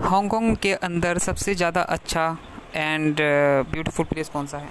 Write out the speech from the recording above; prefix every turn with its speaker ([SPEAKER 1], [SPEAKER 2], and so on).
[SPEAKER 1] Hong Kong के अंदर सबसे ज़्यादा अच्छा एंड ब्यूटीफुल प्लेस कौन सा है?